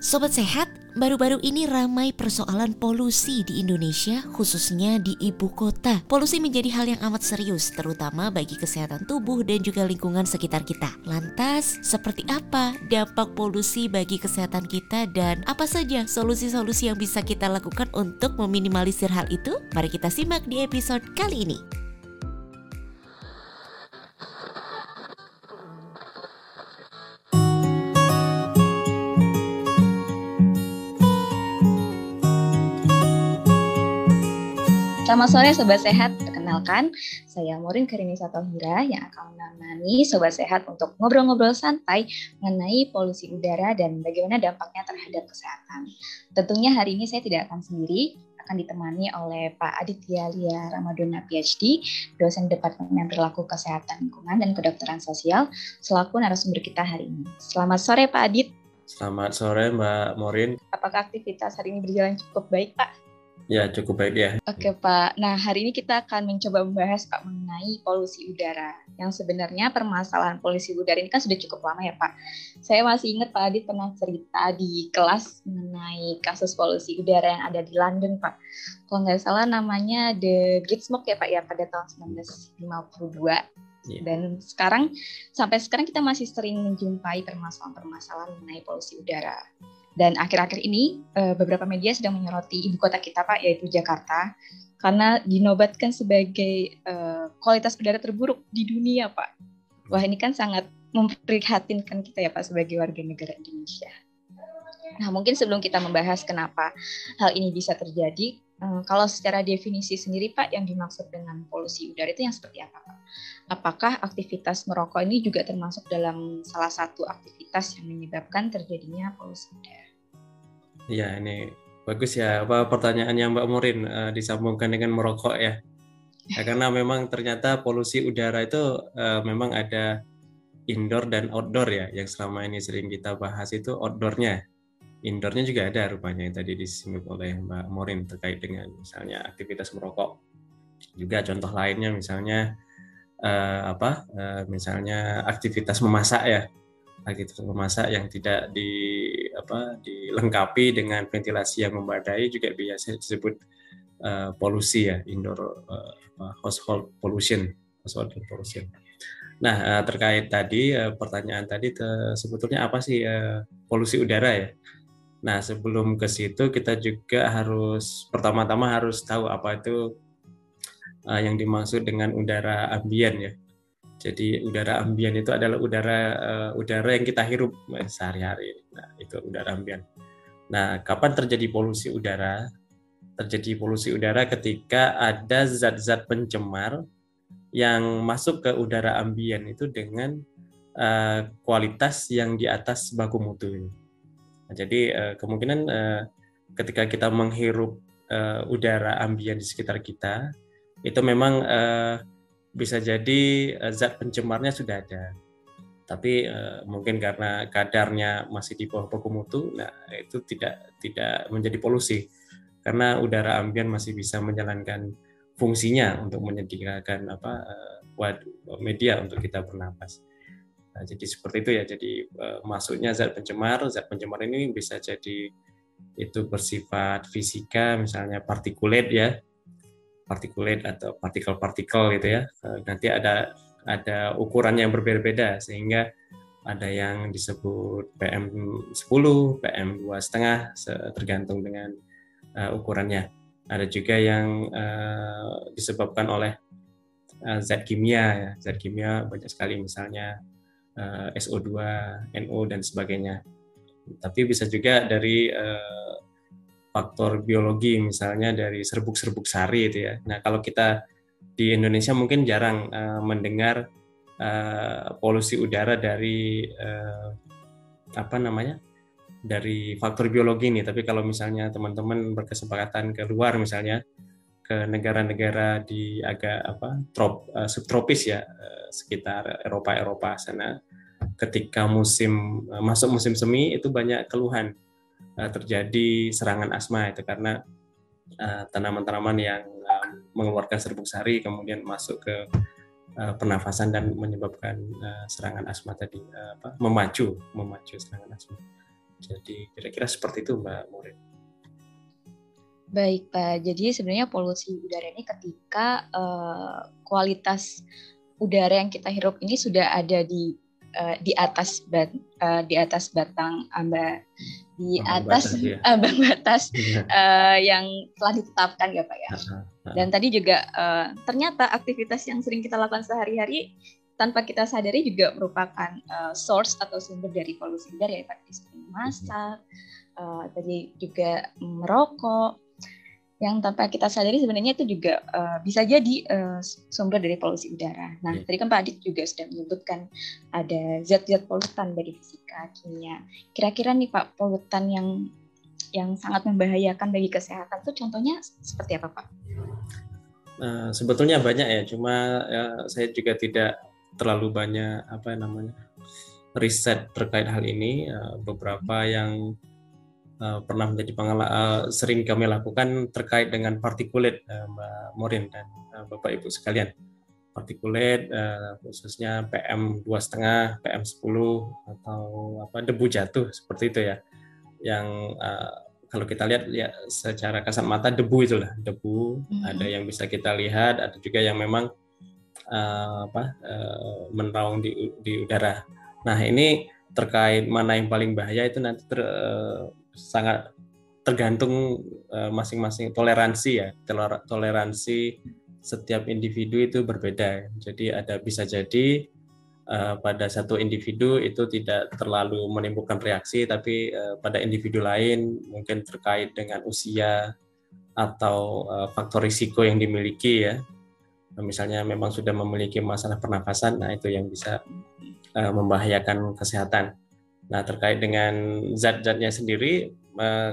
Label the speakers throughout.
Speaker 1: Sobat Sehat, baru-baru ini ramai persoalan polusi di Indonesia, khususnya di ibu kota. Polusi menjadi hal yang amat serius, terutama bagi kesehatan tubuh dan juga lingkungan sekitar kita. Lantas, seperti apa dampak polusi bagi kesehatan kita dan apa saja solusi-solusi yang bisa kita lakukan untuk meminimalisir hal itu? Mari kita simak di episode kali ini.
Speaker 2: Selamat sore Sobat Sehat, perkenalkan saya Morin Karini Satohira yang akan menemani Sobat Sehat untuk ngobrol-ngobrol santai mengenai polusi udara dan bagaimana dampaknya terhadap kesehatan. Tentunya hari ini saya tidak akan sendiri, akan ditemani oleh Pak Aditya Lia Ramadona PhD, dosen Departemen Perilaku Kesehatan Lingkungan dan Kedokteran Sosial, selaku narasumber kita hari ini. Selamat sore Pak Adit.
Speaker 3: Selamat sore Mbak Morin.
Speaker 2: Apakah aktivitas hari ini berjalan cukup baik Pak?
Speaker 3: Ya, cukup baik ya.
Speaker 2: Oke, Pak. Nah, hari ini kita akan mencoba membahas Pak mengenai polusi udara. Yang sebenarnya permasalahan polusi udara ini kan sudah cukup lama ya, Pak. Saya masih ingat Pak Adit pernah cerita di kelas mengenai kasus polusi udara yang ada di London, Pak. Kalau nggak salah namanya The Great Smoke ya, Pak, ya pada tahun 1952. Yeah. Dan sekarang sampai sekarang kita masih sering menjumpai permasalahan-permasalahan mengenai polusi udara. Dan akhir-akhir ini uh, beberapa media sedang menyoroti ibu kota kita Pak yaitu Jakarta karena dinobatkan sebagai uh, kualitas udara terburuk di dunia Pak. Wah ini kan sangat memprihatinkan kita ya Pak sebagai warga negara Indonesia. Nah mungkin sebelum kita membahas kenapa hal ini bisa terjadi, kalau secara definisi sendiri Pak yang dimaksud dengan polusi udara itu yang seperti apa Pak? Apakah aktivitas merokok ini juga termasuk dalam salah satu aktivitas yang menyebabkan terjadinya polusi udara?
Speaker 3: Iya, ini bagus ya. Apa pertanyaannya Mbak Morin uh, disambungkan dengan merokok ya? ya? Karena memang ternyata polusi udara itu uh, memang ada indoor dan outdoor ya. Yang selama ini sering kita bahas itu outdoornya. Indoornya juga ada rupanya yang tadi disinggung oleh Mbak Morin terkait dengan misalnya aktivitas merokok. Juga contoh lainnya misalnya uh, apa? Uh, misalnya aktivitas memasak ya aktivitas memasak yang tidak di apa dilengkapi dengan ventilasi yang memadai juga biasa disebut uh, polusi ya indoor uh, household pollution household pollution. Nah terkait tadi pertanyaan tadi sebetulnya apa sih polusi udara ya? Nah sebelum ke situ kita juga harus pertama-tama harus tahu apa itu uh, yang dimaksud dengan udara ambien ya. Jadi udara ambien itu adalah udara uh, udara yang kita hirup sehari-hari. Nah, itu udara ambien. Nah, kapan terjadi polusi udara? Terjadi polusi udara ketika ada zat-zat pencemar yang masuk ke udara ambien itu dengan uh, kualitas yang di atas baku mutu. Nah, jadi uh, kemungkinan uh, ketika kita menghirup uh, udara ambien di sekitar kita itu memang uh, bisa jadi uh, zat pencemarnya sudah ada. Tapi uh, mungkin karena kadarnya masih di bawah baku mutu nah itu tidak tidak menjadi polusi. Karena udara ambien masih bisa menjalankan fungsinya untuk menyediakan apa media untuk kita bernapas nah, jadi seperti itu ya jadi uh, masuknya zat pencemar zat pencemar ini bisa jadi itu bersifat fisika misalnya partikulat ya partikulat atau partikel-partikel gitu ya. Eh, nanti ada ada ukuran yang berbeda-beda sehingga ada yang disebut PM10, PM2,5 tergantung dengan uh, ukurannya. Ada juga yang uh, disebabkan oleh uh, zat kimia ya. Zat kimia banyak sekali misalnya uh, SO2, NO dan sebagainya. Tapi bisa juga dari uh, faktor biologi misalnya dari serbuk-serbuk sari itu ya. Nah kalau kita di Indonesia mungkin jarang uh, mendengar uh, polusi udara dari uh, apa namanya dari faktor biologi ini. Tapi kalau misalnya teman-teman berkesempatan ke luar misalnya ke negara-negara di agak apa trop, uh, subtropis ya uh, sekitar Eropa Eropa sana, ketika musim uh, masuk musim semi itu banyak keluhan uh, terjadi serangan asma itu karena uh, tanaman-tanaman yang uh, mengeluarkan serbuk sari kemudian masuk ke uh, pernafasan dan menyebabkan uh, serangan asma tadi uh, apa memacu memacu serangan asma. Jadi kira-kira seperti itu Mbak Murid.
Speaker 2: Baik Pak, jadi sebenarnya polusi udara ini ketika uh, kualitas udara yang kita hirup ini sudah ada di uh, di atas bat, uh, di atas batang amba di ambang atas batas, ya. batas uh, yang telah ditetapkan ya Pak ya. Dan tadi juga uh, ternyata aktivitas yang sering kita lakukan sehari-hari tanpa kita sadari juga merupakan uh, source atau sumber dari polusi udara ya Pak. Seperti masak, uh, tadi juga merokok, yang tanpa kita sadari sebenarnya itu juga uh, bisa jadi uh, sumber dari polusi udara. Nah, yeah. tadi kan Pak Adit juga sudah menyebutkan ada zat-zat polutan dari fisika, kimia. Kira-kira nih Pak, polutan yang yang sangat membahayakan bagi kesehatan itu contohnya seperti apa Pak?
Speaker 3: Uh, sebetulnya banyak ya, cuma ya, saya juga tidak terlalu banyak apa namanya riset terkait hal ini. Uh, beberapa yang uh, pernah menjadi pengalaman uh, sering kami lakukan terkait dengan partikulat uh, Mbak Morin dan uh, Bapak Ibu sekalian. Partikulat uh, khususnya PM 2,5, PM 10 atau apa debu jatuh seperti itu ya. Yang uh, kalau kita lihat ya secara kasat mata debu itulah, debu mm-hmm. ada yang bisa kita lihat, ada juga yang memang uh, apa uh, menaung di di udara. Nah, ini terkait mana yang paling bahaya itu nanti ter, uh, sangat tergantung eh, masing-masing uh, toleransi ya. Toleransi setiap individu itu berbeda. Jadi ada bisa jadi uh, pada satu individu itu tidak terlalu menimbulkan reaksi tapi uh, pada individu lain mungkin terkait dengan usia atau uh, faktor risiko yang dimiliki ya. Misalnya memang sudah memiliki masalah pernafasan nah itu yang bisa uh, membahayakan kesehatan Nah, terkait dengan zat-zatnya sendiri,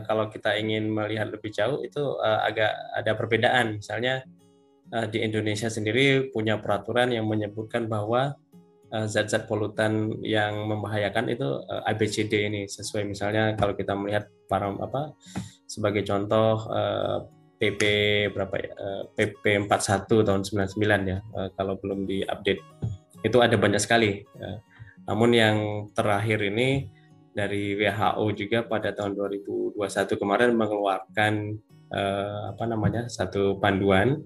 Speaker 3: kalau kita ingin melihat lebih jauh itu uh, agak ada perbedaan. Misalnya uh, di Indonesia sendiri punya peraturan yang menyebutkan bahwa zat-zat polutan yang membahayakan itu ABCD ini. Sesuai misalnya kalau kita melihat para apa sebagai contoh PP berapa ya PP 41 tahun 99 ya kalau belum diupdate. Itu ada banyak sekali namun yang terakhir ini dari WHO juga pada tahun 2021 kemarin mengeluarkan eh, apa namanya satu panduan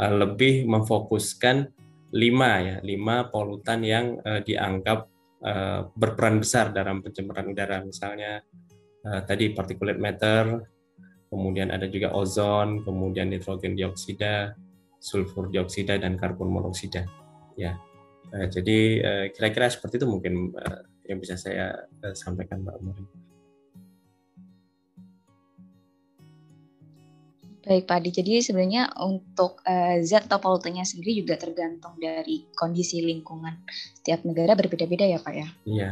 Speaker 3: eh, lebih memfokuskan lima ya lima polutan yang eh, dianggap eh, berperan besar dalam pencemaran udara. Misalnya eh, tadi particulate matter kemudian ada juga ozon kemudian nitrogen dioksida sulfur dioksida dan karbon monoksida. Ya Uh, jadi uh, kira-kira seperti itu mungkin uh, yang bisa saya uh, sampaikan Mbak Umar.
Speaker 2: Baik Pak Adi, jadi sebenarnya untuk uh, zat atau polutannya sendiri juga tergantung dari kondisi lingkungan. Setiap negara berbeda-beda ya Pak ya?
Speaker 3: Iya,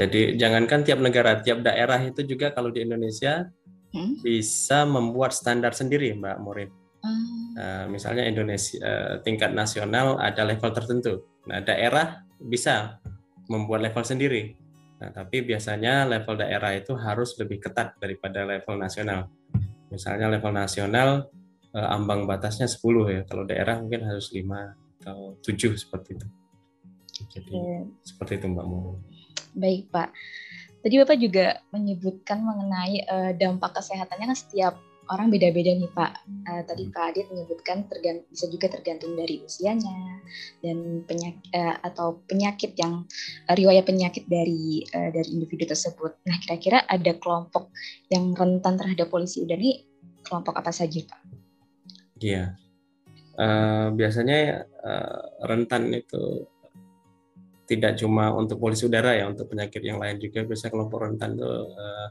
Speaker 3: jadi jangankan tiap negara, tiap daerah itu juga kalau di Indonesia hmm? bisa membuat standar sendiri Mbak Morin. Hmm. Uh, misalnya Indonesia uh, tingkat nasional ada level tertentu Nah, daerah bisa membuat level sendiri. Nah, tapi biasanya level daerah itu harus lebih ketat daripada level nasional. Misalnya level nasional eh, ambang batasnya 10 ya. Kalau daerah mungkin harus 5 atau 7 seperti itu. Jadi Oke. seperti itu Mbak Muru.
Speaker 2: Baik, Pak. Tadi Bapak juga menyebutkan mengenai uh, dampak kesehatannya kan setiap orang beda-beda nih Pak. Uh, tadi hmm. Pak Adit menyebutkan tergant bisa juga tergantung dari usianya dan penyakit uh, atau penyakit yang uh, riwayat penyakit dari uh, dari individu tersebut. Nah, kira-kira ada kelompok yang rentan terhadap polusi udara ini kelompok apa saja Pak?
Speaker 3: Iya, uh, biasanya uh, rentan itu tidak cuma untuk polusi udara ya, untuk penyakit yang lain juga biasanya kelompok rentan itu uh,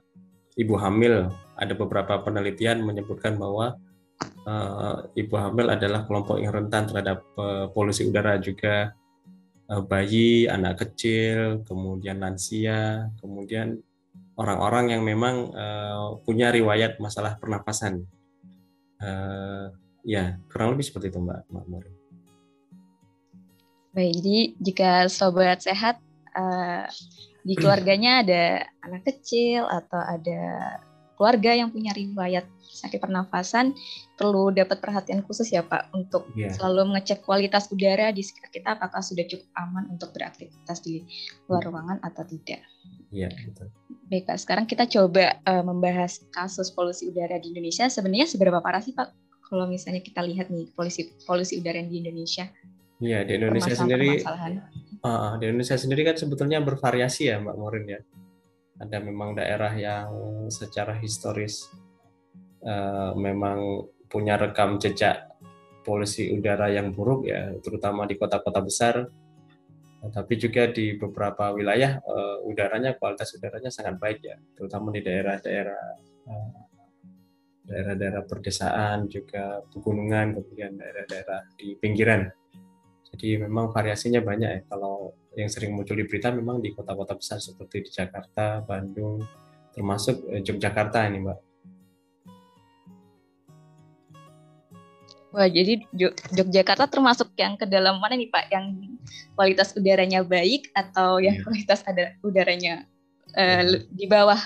Speaker 3: ibu hamil. Ada beberapa penelitian menyebutkan bahwa uh, ibu hamil adalah kelompok yang rentan terhadap uh, polusi udara juga uh, bayi, anak kecil, kemudian lansia, kemudian orang-orang yang memang uh, punya riwayat masalah pernapasan. Uh, ya, kurang lebih seperti itu Mbak Mori.
Speaker 2: Baik, jadi jika sobat sehat di keluarganya ada anak kecil atau ada keluarga yang punya riwayat sakit pernafasan perlu dapat perhatian khusus ya Pak untuk yeah. selalu mengecek kualitas udara di sekitar kita apakah sudah cukup aman untuk beraktivitas di luar ruangan atau tidak.
Speaker 3: Iya, yeah.
Speaker 2: Baik Pak, sekarang kita coba uh, membahas kasus polusi udara di Indonesia. Sebenarnya seberapa parah sih Pak kalau misalnya kita lihat nih polusi polusi udara di Indonesia?
Speaker 3: Iya di Indonesia sendiri. Uh, di Indonesia sendiri kan sebetulnya bervariasi ya Mbak Morin ya. Ada memang daerah yang secara historis uh, memang punya rekam jejak polusi udara yang buruk ya, terutama di kota-kota besar tapi juga di beberapa wilayah uh, udaranya kualitas udaranya sangat baik ya terutama di daerah-daerah uh, daerah-daerah perdesaan juga pegunungan kemudian daerah-daerah di pinggiran jadi memang variasinya banyak ya kalau yang sering muncul di berita memang di kota-kota besar seperti di Jakarta Bandung termasuk uh, Yogyakarta ini mbak
Speaker 2: Wah, jadi Yogyakarta termasuk yang ke dalam mana nih Pak? Yang kualitas udaranya baik atau yang yeah. kualitas ada udaranya uh, yeah. di bawah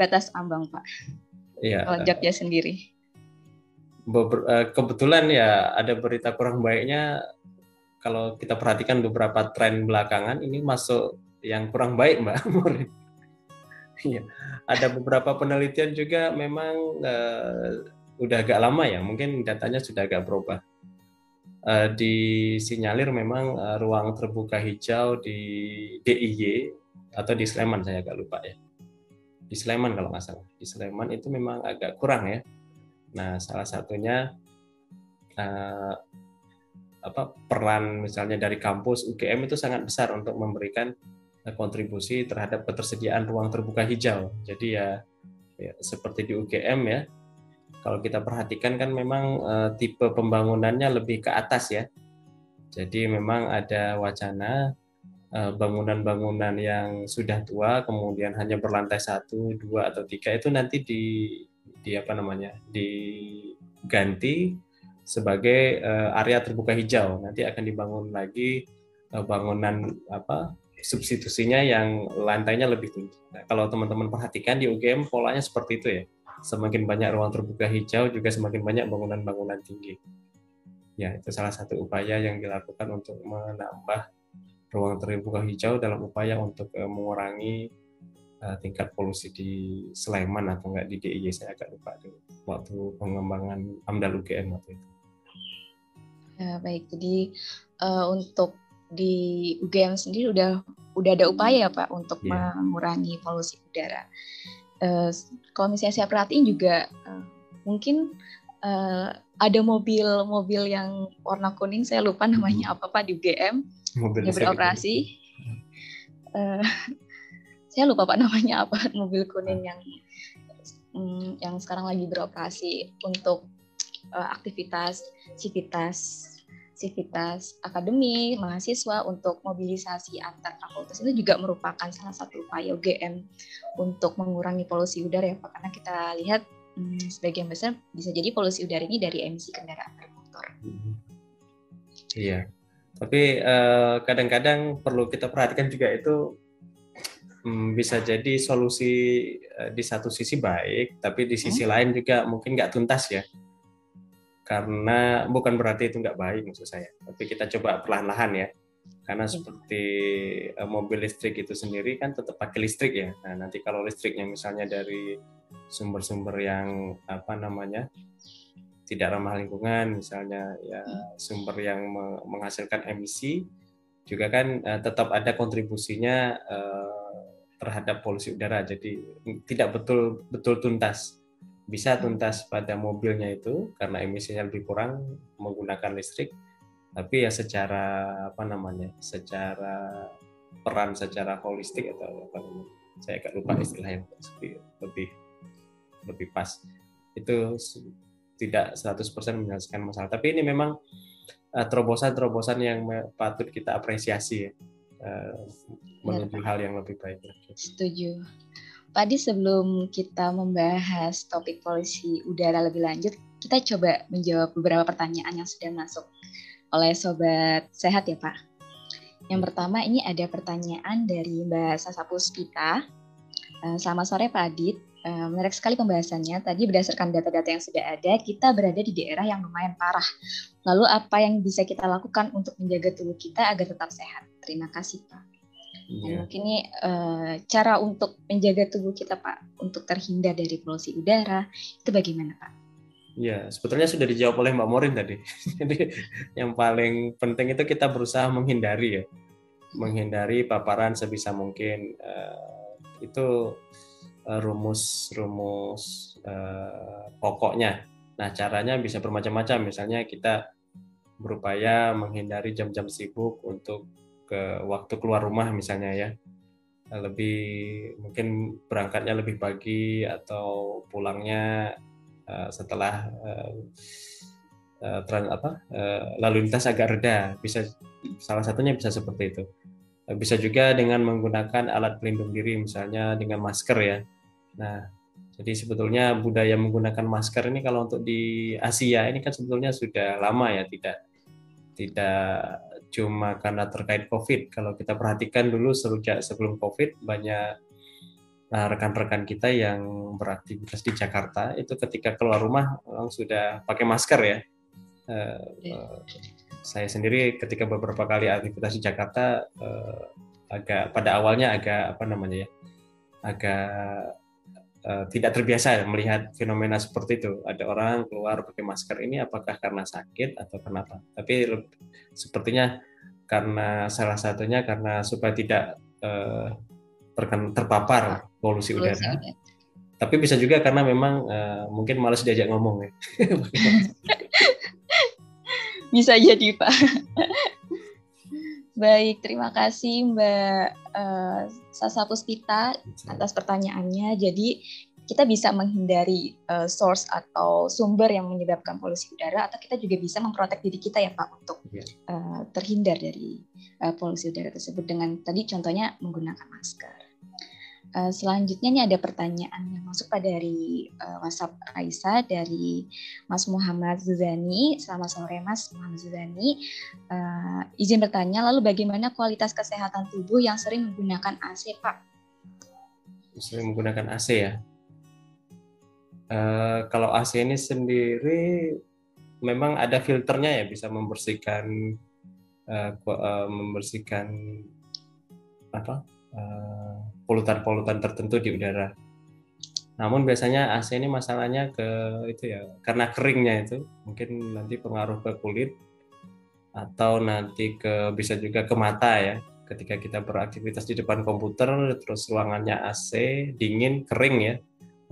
Speaker 2: batas ambang Pak?
Speaker 3: Iya. Yeah.
Speaker 2: Kalau Jogja sendiri.
Speaker 3: Eh, kebetulan ya ada berita kurang baiknya kalau kita perhatikan beberapa tren belakangan ini masuk yang kurang baik Mbak Murid. Iya, ada beberapa penelitian juga memang uh, udah agak lama ya, mungkin datanya sudah agak berubah. Uh, disinyalir memang uh, ruang terbuka hijau di DIY atau di Sleman saya agak lupa ya. Di Sleman kalau nggak salah. Di Sleman itu memang agak kurang ya. Nah salah satunya uh, apa peran misalnya dari kampus UGM itu sangat besar untuk memberikan kontribusi terhadap ketersediaan ruang terbuka hijau. Jadi ya, ya seperti di UGM ya kalau kita perhatikan kan memang uh, tipe pembangunannya lebih ke atas ya. Jadi memang ada wacana bangunan bangunan-bangunan yang sudah tua kemudian hanya berlantai satu, dua atau tiga itu nanti di di apa namanya diganti sebagai uh, area terbuka hijau. Nanti akan dibangun lagi uh, bangunan apa substitusinya yang lantainya lebih tinggi. Nah, kalau teman-teman perhatikan di UGM polanya seperti itu ya semakin banyak ruang terbuka hijau juga semakin banyak bangunan-bangunan tinggi. Ya, itu salah satu upaya yang dilakukan untuk menambah ruang terbuka hijau dalam upaya untuk uh, mengurangi tingkat polusi di Sleman atau enggak di DIY saya agak lupa waktu pengembangan AMDAL UGM waktu itu.
Speaker 2: Ya, baik. Jadi uh, untuk di UGM sendiri udah udah ada upaya Pak untuk yeah. mengurangi polusi udara. Uh, kalau misalnya saya perhatiin juga uh, mungkin uh, ada mobil-mobil yang warna kuning saya lupa namanya apa pak di UGM mobil yang beroperasi. uh, saya lupa pak namanya apa mobil kuning yang um, yang sekarang lagi beroperasi untuk uh, aktivitas civitas aktivitas akademi mahasiswa untuk mobilisasi antar fakultas itu juga merupakan salah satu upaya UGM untuk mengurangi polusi udara ya Pak karena kita lihat hmm, sebagian besar bisa jadi polusi udara ini dari emisi kendaraan bermotor.
Speaker 3: Iya, tapi eh, kadang-kadang perlu kita perhatikan juga itu hmm, bisa jadi solusi uh, di satu sisi baik, tapi di sisi hmm? lain juga mungkin nggak tuntas ya karena bukan berarti itu nggak baik maksud saya. Tapi kita coba perlahan-lahan ya. Karena iya. seperti uh, mobil listrik itu sendiri kan tetap pakai listrik ya. Nah nanti kalau listriknya misalnya dari sumber-sumber yang apa namanya tidak ramah lingkungan misalnya ya hmm. sumber yang menghasilkan emisi juga kan uh, tetap ada kontribusinya uh, terhadap polusi udara. Jadi tidak betul betul tuntas bisa tuntas pada mobilnya itu karena emisinya lebih kurang menggunakan listrik tapi ya secara apa namanya secara peran secara holistik atau apa namanya saya agak lupa istilah yang lebih lebih pas itu tidak 100% menyelesaikan masalah tapi ini memang eh, terobosan-terobosan yang patut kita apresiasi ya uh, menuju ya. hal yang lebih baik.
Speaker 2: Setuju. Tadi sebelum kita membahas topik polusi udara lebih lanjut, kita coba menjawab beberapa pertanyaan yang sudah masuk oleh Sobat Sehat ya Pak. Yang pertama ini ada pertanyaan dari Mbak Sasa Puspita. Eh, selamat sore Pak Adit. Eh, menarik sekali pembahasannya. Tadi berdasarkan data-data yang sudah ada, kita berada di daerah yang lumayan parah. Lalu apa yang bisa kita lakukan untuk menjaga tubuh kita agar tetap sehat? Terima kasih Pak. Yeah. Mungkin ini uh, cara untuk menjaga tubuh kita Pak untuk terhindar dari polusi udara itu bagaimana Pak?
Speaker 3: Ya, sebetulnya sudah dijawab oleh Mbak Morin tadi. Jadi yang paling penting itu kita berusaha menghindari ya, menghindari paparan sebisa mungkin. Uh, itu uh, rumus rumus uh, pokoknya. Nah, caranya bisa bermacam-macam. Misalnya kita berupaya menghindari jam-jam sibuk untuk ke waktu keluar rumah misalnya ya. Lebih mungkin berangkatnya lebih pagi atau pulangnya uh, setelah uh, uh, trans, apa uh, lalu lintas agak reda. Bisa salah satunya bisa seperti itu. Bisa juga dengan menggunakan alat pelindung diri misalnya dengan masker ya. Nah jadi sebetulnya budaya menggunakan masker ini kalau untuk di Asia ini kan sebetulnya sudah lama ya tidak tidak cuma karena terkait COVID. Kalau kita perhatikan dulu sejak sebelum COVID banyak nah, rekan-rekan kita yang beraktivitas di Jakarta itu ketika keluar rumah langsung sudah pakai masker ya. Uh, uh, saya sendiri ketika beberapa kali aktivitas di Jakarta uh, agak pada awalnya agak apa namanya ya agak uh, tidak terbiasa melihat fenomena seperti itu. Ada orang keluar pakai masker ini apakah karena sakit atau kenapa? Tapi sepertinya karena salah satunya karena supaya tidak uh, terpapar polusi udara. Tapi bisa juga karena memang uh, mungkin malas diajak ngomong ya.
Speaker 2: bisa jadi Pak. Baik, terima kasih Mbak uh, Sasa Puspita atas pertanyaannya. Jadi kita bisa menghindari uh, source atau sumber yang menyebabkan polusi udara atau kita juga bisa memprotek diri kita ya Pak untuk uh, terhindar dari uh, polusi udara tersebut dengan tadi contohnya menggunakan masker. Uh, selanjutnya ini ada pertanyaan yang masuk pada dari uh, WhatsApp Raisa dari Mas Muhammad Zuzani. Selamat sore Mas Muhammad Zuzani. Uh, izin bertanya, lalu bagaimana kualitas kesehatan tubuh yang sering menggunakan AC Pak?
Speaker 3: Sering menggunakan AC ya? Uh, kalau AC ini sendiri memang ada filternya ya bisa membersihkan uh, membersihkan apa polutan-polutan uh, tertentu di udara. Namun biasanya AC ini masalahnya ke itu ya karena keringnya itu mungkin nanti pengaruh ke kulit atau nanti ke bisa juga ke mata ya ketika kita beraktivitas di depan komputer terus ruangannya AC dingin kering ya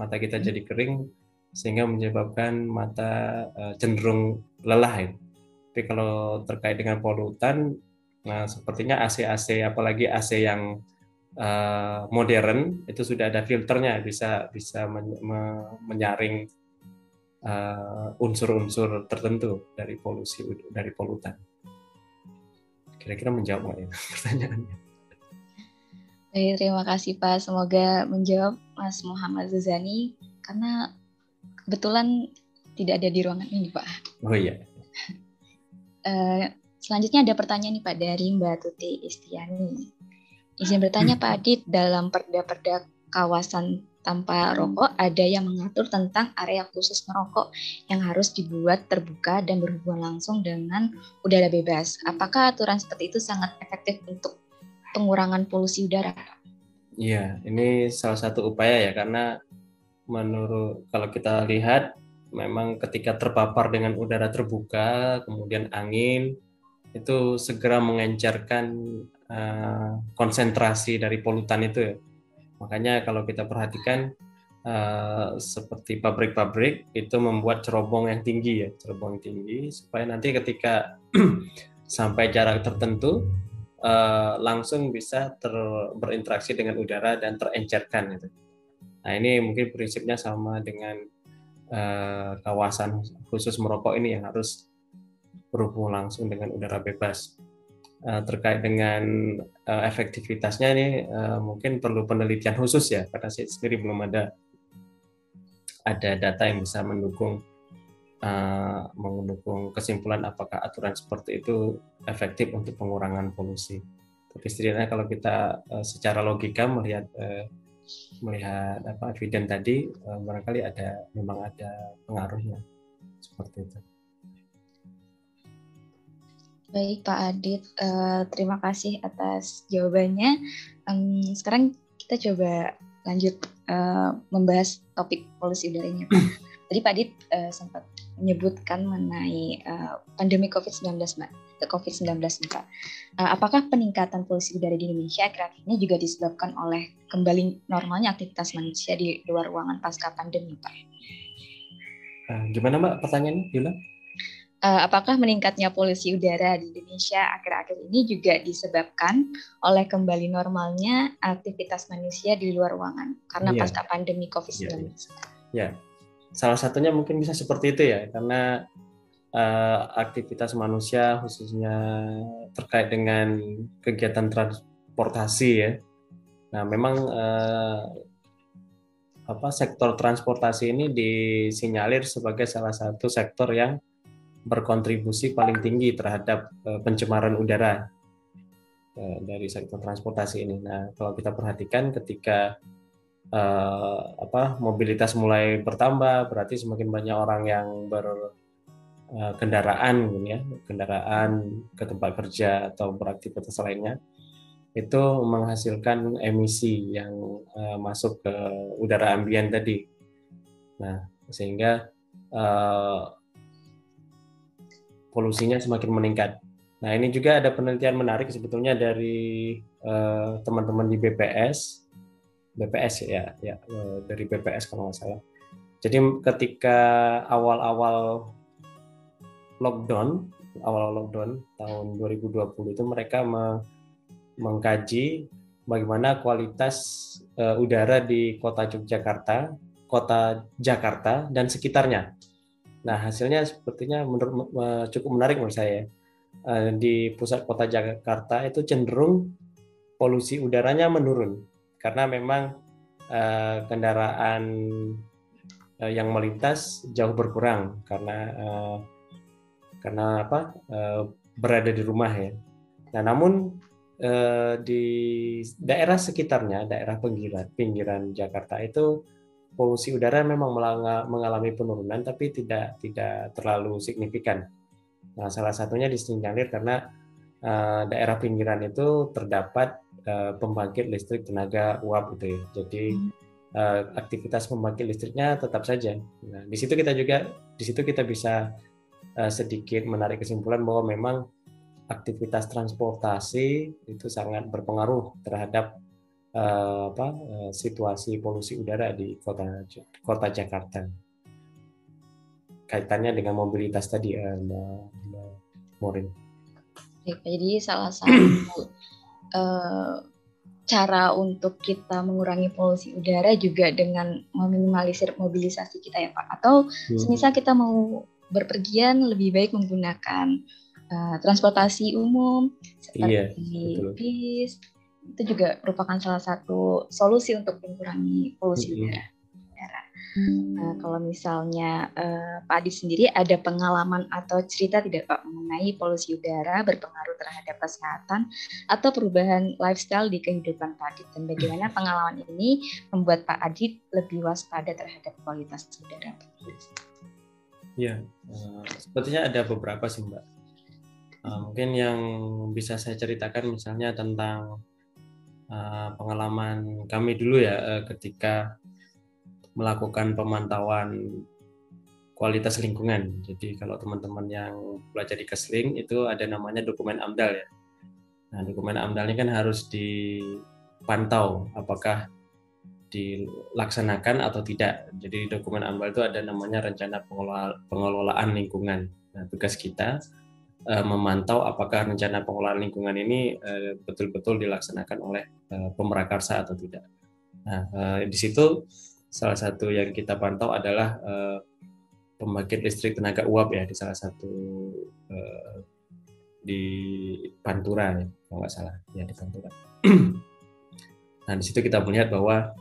Speaker 3: mata kita hmm. jadi kering sehingga menyebabkan mata uh, cenderung lelah ya. Tapi kalau terkait dengan polutan, nah sepertinya AC-AC apalagi AC yang uh, modern itu sudah ada filternya bisa bisa men me menyaring unsur-unsur uh, tertentu dari polusi dari polutan. Kira-kira menjawab nggak ya pertanyaannya?
Speaker 2: Baik, terima kasih Pak. Semoga menjawab Mas Muhammad Zuzani karena kebetulan tidak ada di ruangan ini Pak.
Speaker 3: Oh iya.
Speaker 2: Uh, selanjutnya ada pertanyaan nih Pak dari Mbak Tuti Istiani. Izin bertanya Pak Adit, dalam perda-perda kawasan tanpa rokok ada yang mengatur tentang area khusus merokok yang harus dibuat terbuka dan berhubungan langsung dengan udara bebas. Apakah aturan seperti itu sangat efektif untuk pengurangan polusi udara?
Speaker 3: Iya, ini salah satu upaya ya karena menurut kalau kita lihat memang ketika terpapar dengan udara terbuka, kemudian angin itu segera mengencarkan uh, konsentrasi dari polutan itu ya. Makanya kalau kita perhatikan uh, seperti pabrik-pabrik itu membuat cerobong yang tinggi ya, cerobong tinggi supaya nanti ketika sampai jarak tertentu uh, langsung bisa ter, berinteraksi dengan udara dan terencerkan gitu. Nah ini mungkin prinsipnya sama dengan uh, kawasan khusus merokok ini yang harus berhubung langsung dengan udara bebas. Uh, terkait dengan uh, efektivitasnya ini uh, mungkin perlu penelitian khusus ya karena saya sendiri belum ada ada data yang bisa mendukung uh, mendukung kesimpulan apakah aturan seperti itu efektif untuk pengurangan polusi. Tapi setidaknya kalau kita uh, secara logika melihat uh, melihat apa eviden tadi uh, barangkali ada memang ada pengaruhnya seperti itu.
Speaker 2: Baik Pak Adit, uh, terima kasih atas jawabannya. Um, sekarang kita coba lanjut uh, membahas topik polusi udara ini Pak. Tadi Pak Adit uh, sempat menyebutkan mengenai uh, pandemi COVID-19 Mbak, COVID-19 Mbak. Uh, apakah peningkatan polusi udara di Indonesia ini juga disebabkan oleh kembali normalnya aktivitas manusia di luar ruangan pasca pandemi Pak?
Speaker 3: Uh, gimana Mbak pertanyaannya, Yula?
Speaker 2: Uh, apakah meningkatnya polusi udara di Indonesia akhir-akhir ini juga disebabkan oleh kembali normalnya aktivitas manusia di luar ruangan karena yeah. pasca pandemi COVID-19? Ya, yeah,
Speaker 3: yeah. salah satunya mungkin bisa seperti itu ya, karena uh, aktivitas manusia khususnya terkait dengan kegiatan transportasi ya. Nah, memang uh, apa sektor transportasi ini disinyalir sebagai salah satu sektor yang berkontribusi paling tinggi terhadap uh, pencemaran udara uh, dari sektor transportasi ini. Nah, kalau kita perhatikan ketika uh, apa mobilitas mulai bertambah, berarti semakin banyak orang yang berkendaraan, uh, ya, kendaraan ke tempat kerja atau beraktivitas lainnya, itu menghasilkan emisi yang uh, masuk ke udara ambien tadi. Nah, sehingga uh, polusinya semakin meningkat. Nah, ini juga ada penelitian menarik sebetulnya dari eh, teman-teman uh, di BPS, BPS ya, ya uh, dari BPS kalau nggak salah. Jadi ketika awal-awal lockdown, awal lockdown tahun 2020 itu mereka me mengkaji bagaimana kualitas uh, udara di kota Yogyakarta, kota Jakarta dan sekitarnya Nah, hasilnya sepertinya menurut cukup menarik menurut saya. Eh, di pusat kota Jakarta itu cenderung polusi udaranya menurun karena memang eh, kendaraan eh, yang melintas jauh berkurang karena karena apa berada di rumah ya. Nah, namun di daerah sekitarnya, daerah pinggiran pinggiran Jakarta itu polusi udara memang mengalami penurunan tapi tidak tidak terlalu signifikan. Nah, salah satunya disinyalir karena uh, daerah pinggiran itu terdapat uh, pembangkit listrik tenaga uap gitu ya. Jadi uh, aktivitas pembangkit listriknya tetap saja. Nah, di situ kita juga di situ kita bisa uh, sedikit menarik kesimpulan bahwa memang aktivitas transportasi itu sangat berpengaruh terhadap uh, apa uh, situasi polusi udara di kota kota Jakarta kaitannya dengan mobilitas tadi uh, Mbak, Mbak Morin.
Speaker 2: Jadi salah satu uh, cara untuk kita mengurangi polusi udara juga dengan meminimalisir mobilisasi kita ya Pak. Atau hmm. semisal kita mau berpergian lebih baik menggunakan uh, transportasi umum seperti iya, bis, itu juga merupakan salah satu solusi untuk mengurangi polusi udara. Nah, kalau misalnya uh, Pak Adi sendiri ada pengalaman atau cerita tidak Pak mengenai polusi udara berpengaruh terhadap kesehatan atau perubahan lifestyle di kehidupan Pak Adi dan bagaimana pengalaman ini membuat Pak Adi lebih waspada terhadap kualitas udara?
Speaker 3: Ya, uh, sepertinya ada beberapa sih Mbak. Uh, mungkin yang bisa saya ceritakan misalnya tentang Eh, pengalaman kami dulu ya uh, ketika melakukan pemantauan kualitas lingkungan. Jadi kalau teman-teman yang belajar di Kesling itu ada namanya dokumen AMDAL ya. Nah, dokumen AMDAL ini kan harus dipantau apakah dilaksanakan atau tidak. Jadi dokumen AMDAL itu ada namanya rencana pengelolaan lingkungan. Nah, tugas kita uh, memantau apakah rencana pengelolaan lingkungan ini uh, betul-betul dilaksanakan oleh uh, pemerakarsa atau tidak. Nah, di situ salah satu yang kita pantau adalah pembangkit listrik tenaga uap ya di salah satu di Pantura ya, kalau nggak salah ya di Pantura. nah di situ kita melihat bahwa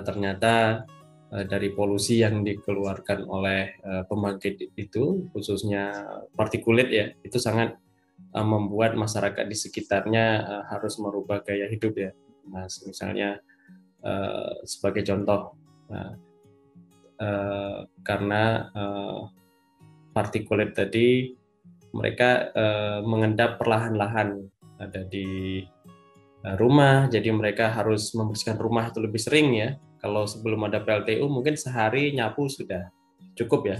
Speaker 3: ternyata Eh, dari polusi yang dikeluarkan oleh uh, pembangkit itu khususnya partikulit ya itu sangat uh, membuat masyarakat di sekitarnya harus merubah gaya hidup ya mas misalnya sebagai contoh uh, karena partikulit tadi mereka mengendap perlahan-lahan ada di rumah, jadi mereka harus membersihkan rumah itu lebih sering ya. Kalau sebelum ada PLTU mungkin sehari nyapu sudah cukup ya.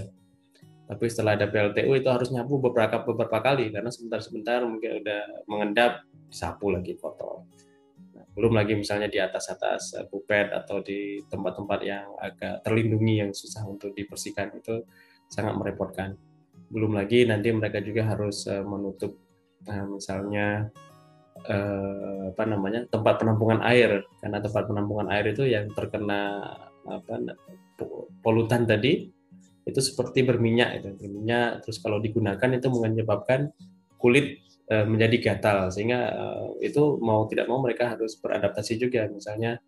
Speaker 3: Tapi setelah ada PLTU itu harus nyapu beberapa beberapa kali karena sebentar-sebentar mungkin udah mengendap, sapu lagi kotor. Nah, belum lagi misalnya di atas-atas bupet atau di tempat-tempat yang agak terlindungi yang susah untuk dibersihkan itu sangat merepotkan belum lagi nanti mereka juga harus uh, menutup uh, misalnya uh, apa namanya tempat penampungan air. Karena tempat penampungan air itu yang terkena apa polutan tadi itu seperti berminyak itu. Berminyak terus kalau digunakan itu menyebabkan kulit uh, menjadi gatal. Sehingga uh, itu mau tidak mau mereka harus beradaptasi juga. Misalnya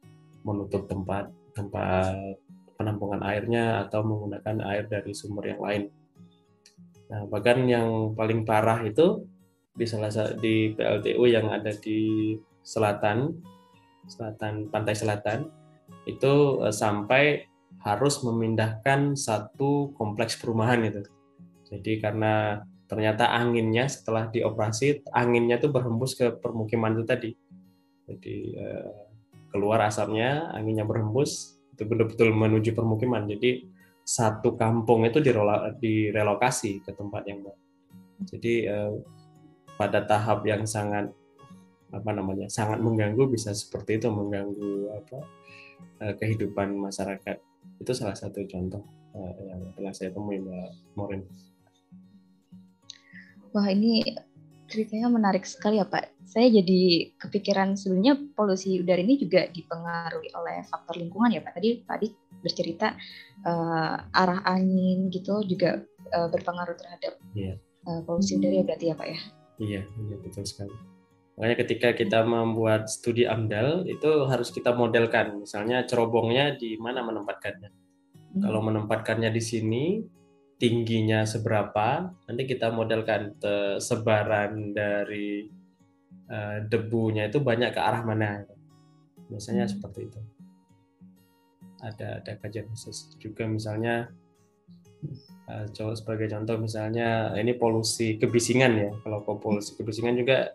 Speaker 3: menutup tempat tempat penampungan airnya atau menggunakan air dari sumber yang lain. Nah, bahkan yang paling parah itu di salah di PLTU yang ada di selatan, selatan pantai selatan, itu uh, sampai harus memindahkan satu kompleks perumahan itu. Jadi karena ternyata anginnya setelah dioperasi, anginnya itu berhembus ke permukiman itu tadi. Jadi uh, keluar asapnya, anginnya berhembus, itu betul-betul menuju permukiman. Jadi satu kampung itu direlokasi ke tempat yang baru. Jadi eh, pada tahap yang sangat apa namanya sangat mengganggu bisa seperti itu mengganggu apa eh, kehidupan masyarakat itu salah satu contoh eh, yang telah saya temui mbak Morin.
Speaker 2: Wah ini ceritanya menarik sekali ya Pak. Saya jadi kepikiran sebenarnya polusi udara ini juga dipengaruhi oleh faktor lingkungan ya Pak. Tadi Pak bercerita uh, arah angin gitu juga uh, berpengaruh terhadap yeah. Iya. uh, polusi udara ya berarti ya Pak ya?
Speaker 3: Iya, iya betul sekali. Makanya ketika kita membuat studi AMDAL itu harus kita modelkan, misalnya cerobongnya di mana menempatkannya. Hmm. Kalau menempatkannya di sini, tingginya seberapa, nanti kita modelkan sebaran dari uh, debunya itu banyak ke arah mana. Biasanya hmm. seperti itu ada ada kajian khusus juga misalnya uh, sebagai contoh misalnya ini polusi kebisingan ya. Kalau polusi kebisingan juga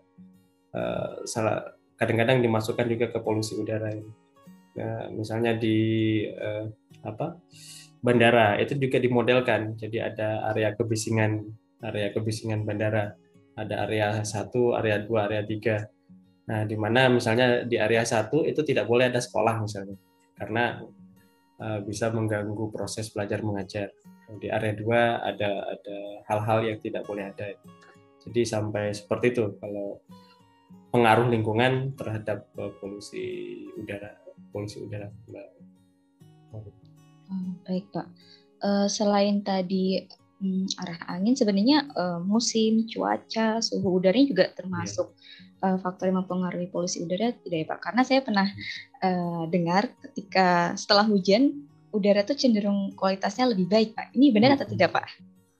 Speaker 3: uh, salah kadang-kadang dimasukkan juga ke polusi udara ini. Nah, misalnya di uh, apa bandara itu juga dimodelkan. Jadi ada area kebisingan area kebisingan bandara. Ada area satu area dua area tiga. Nah di mana misalnya di area satu itu tidak boleh ada sekolah misalnya. Karena Eh, bisa mengganggu proses belajar mengajar. Di area 2 ada ada hal-hal yang tidak boleh ada. Jadi sampai seperti itu kalau pengaruh lingkungan terhadap uh, polusi udara, polusi udara.
Speaker 2: Oh, baik Pak. Uh, selain tadi um, arah angin, sebenarnya uh, musim, cuaca, suhu udaranya juga termasuk yeah. uh, faktor yang mempengaruhi polusi udara tidak ya Pak? Karena saya pernah uh, dengar ketika setelah hujan udara tuh cenderung kualitasnya lebih baik Pak. Ini benar atau tidak Pak?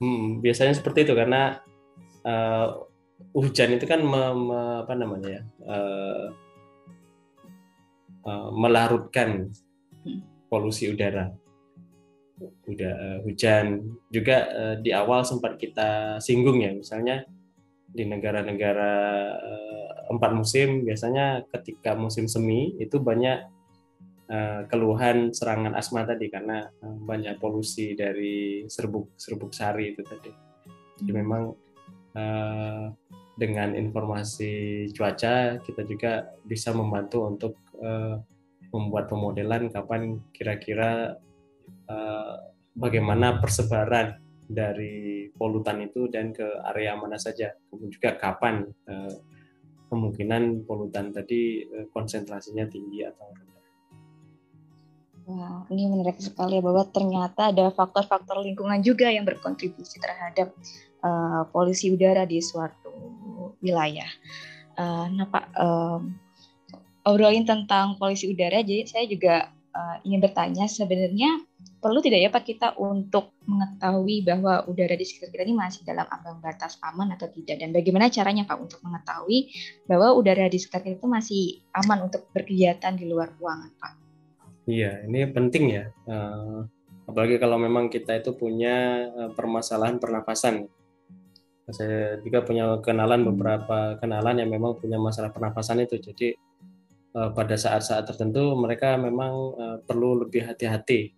Speaker 3: Hmm, biasanya seperti itu karena uh, hujan itu kan me, me, apa namanya ya uh, uh, melarutkan hmm. polusi udara. Udah uh, hujan juga uh, di awal sempat kita singgung ya, misalnya di negara-negara empat musim biasanya ketika musim semi itu banyak uh, keluhan serangan asma tadi karena uh, banyak polusi dari serbuk serbuk sari itu tadi. Jadi hmm. memang uh, dengan informasi cuaca kita juga bisa membantu untuk uh, membuat pemodelan kapan kira-kira uh, bagaimana persebaran dari polutan itu dan ke area mana saja, kemudian juga kapan uh, kemungkinan polutan tadi uh, konsentrasinya tinggi atau rendah.
Speaker 2: Wah, ini menarik sekali ya bahwa ternyata ada faktor-faktor lingkungan juga yang berkontribusi terhadap uh, polusi udara di suatu wilayah. Uh, nah Pak, um, obrolin tentang polusi udara, jadi saya juga uh, ingin bertanya sebenarnya perlu tidak ya Pak kita untuk mengetahui bahwa udara di sekitar kita ini masih dalam ambang batas aman atau tidak dan bagaimana caranya Pak untuk mengetahui bahwa udara di sekitar kita itu masih aman untuk berkegiatan di luar ruangan Pak?
Speaker 3: Iya, ini penting ya. Uh, apalagi kalau memang kita itu punya uh, permasalahan pernafasan. Saya juga punya kenalan beberapa kenalan yang memang punya masalah pernafasan itu. Jadi uh, pada saat-saat tertentu mereka memang uh, perlu lebih hati-hati.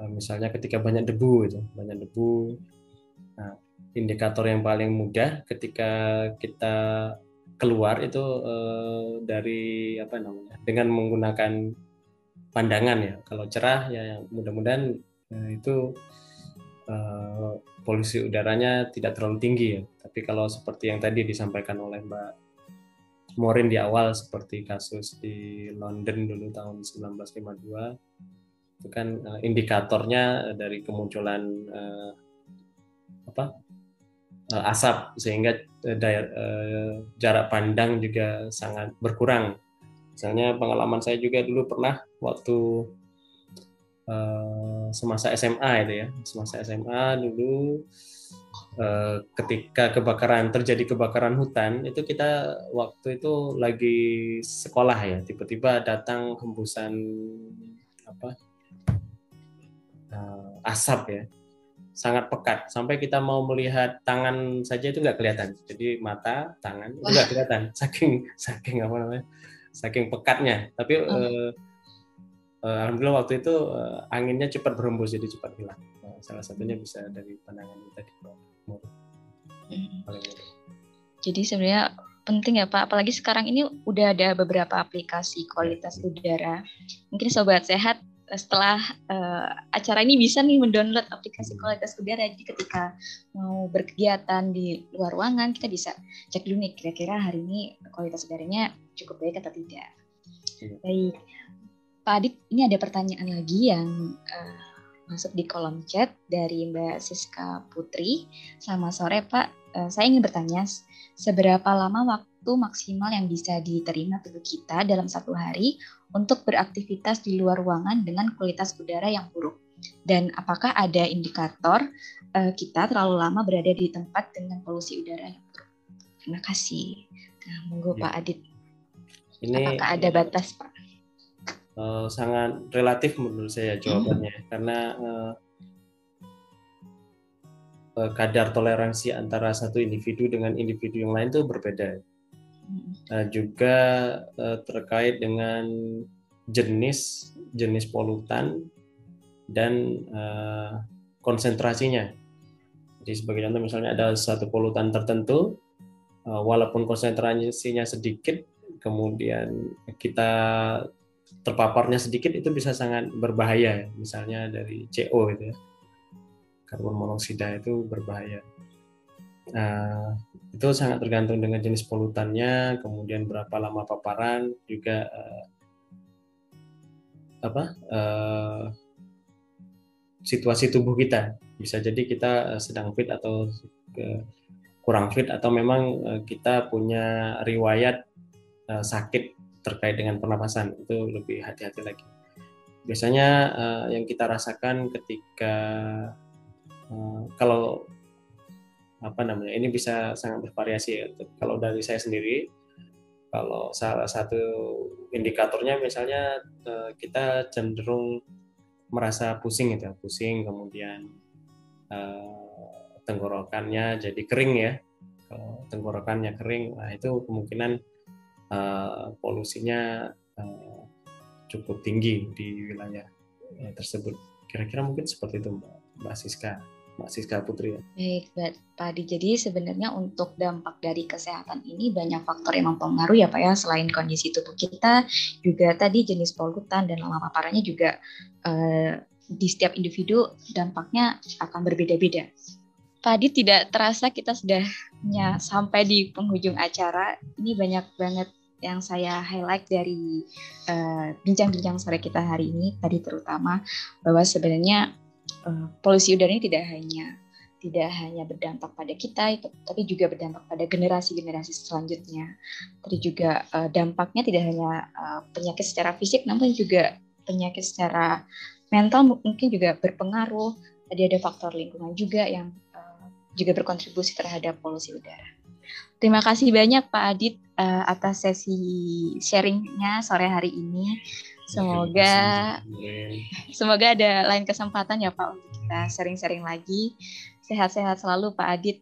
Speaker 3: Uh, misalnya ketika banyak debu itu, banyak debu. Nah, indikator yang paling mudah ketika kita keluar itu uh, dari apa namanya? dengan menggunakan pandangan ya. Kalau cerah ya mudah-mudahan uh, itu uh, polusi udaranya tidak terlalu tinggi ya. Tapi kalau seperti yang tadi disampaikan oleh Mbak Morin di awal seperti kasus di London dulu tahun 1952 itu kan uh, indikatornya dari kemunculan uh, apa uh, asap sehingga uh, daya, uh, jarak pandang juga sangat berkurang. Misalnya pengalaman saya juga dulu pernah waktu uh, semasa SMA itu ya, semasa SMA dulu uh, ketika kebakaran terjadi kebakaran hutan itu kita waktu itu lagi sekolah ya, tiba-tiba datang hembusan apa uh, asap ya. Sangat pekat. Sampai kita mau melihat tangan saja itu nggak kelihatan. Jadi mata tangan itu nggak kelihatan. Saking saking apa namanya saking pekatnya. Tapi oh. uh, uh, alhamdulillah waktu itu uh, anginnya cepat berhembus jadi cepat hilang. Uh, salah satunya bisa dari pandangan tadi
Speaker 2: hmm. jadi sebenarnya penting ya Pak. Apalagi sekarang ini udah ada beberapa aplikasi kualitas iya. udara. Mungkin sobat sehat setelah uh, acara ini bisa nih mendownload aplikasi kualitas udara jadi ketika mau berkegiatan di luar ruangan kita bisa cek dulu nih kira-kira hari ini kualitas udaranya cukup baik atau tidak. Iya. Baik, Pak Adit ini ada pertanyaan lagi yang uh, masuk di kolom chat dari Mbak Siska Putri. Selamat sore Pak, uh, saya ingin bertanya seberapa lama waktu maksimal yang bisa diterima tubuh kita dalam satu hari untuk beraktivitas di luar ruangan dengan kualitas udara yang buruk? Dan apakah ada indikator uh, kita terlalu lama berada di tempat dengan polusi udara yang buruk? Terima kasih. Nah, monggo ya. Pak Adit. Ini apakah ada batas, Pak?
Speaker 3: Uh, sangat relatif menurut saya jawabannya hmm. karena uh, kadar toleransi antara satu individu dengan individu yang lain itu berbeda. Uh, juga uh, terkait dengan jenis jenis polutan dan uh, konsentrasinya. Jadi sebagai contoh misalnya ada satu polutan tertentu, uh, walaupun konsentrasinya sedikit, kemudian kita terpaparnya sedikit itu bisa sangat berbahaya. Misalnya dari CO itu ya, karbon monoksida itu berbahaya. Nah, itu sangat tergantung dengan jenis polutannya, kemudian berapa lama paparan, juga uh, apa uh, situasi tubuh kita. Bisa jadi kita sedang fit atau uh, kurang fit atau memang uh, kita punya riwayat uh, sakit terkait dengan pernapasan. Itu lebih hati-hati lagi. Biasanya uh, yang kita rasakan ketika uh, kalau apa namanya ini bisa sangat bervariasi ya. Kalau dari saya sendiri, kalau salah satu indikatornya misalnya eh, kita cenderung merasa pusing gitu, pusing kemudian uh, tenggorokannya jadi kering ya. Kalau tenggorokannya kering, nah itu kemungkinan uh, polusinya cukup tinggi di wilayah tersebut. Kira-kira mungkin seperti itu Mbak Siska. Mbak Siska Putri ya.
Speaker 2: Baik, Pak Adi. Jadi sebenarnya untuk dampak dari kesehatan ini banyak faktor yang mempengaruhi ya Pak ya. Selain kondisi tubuh kita, juga tadi jenis polutan dan lama paparannya juga eh, di setiap individu dampaknya akan berbeda-beda. Pak tidak terasa kita sudah sampai di penghujung acara. Ini banyak banget yang saya highlight dari eh, bincang-bincang uh, sore kita hari ini tadi terutama bahwa sebenarnya uh, polusi udara ini tidak hanya tidak hanya berdampak pada kita, tapi juga berdampak pada generasi-generasi selanjutnya. Tadi juga uh, dampaknya tidak hanya uh, penyakit secara fisik, namun juga penyakit secara mental mungkin juga berpengaruh. Tadi ada faktor lingkungan juga yang uh, juga berkontribusi terhadap polusi udara. Terima kasih banyak Pak Adit uh, atas sesi sharingnya sore hari ini. Semoga semoga ada lain kesempatan ya Pak untuk kita sering-sering lagi. Sehat-sehat selalu Pak Adit.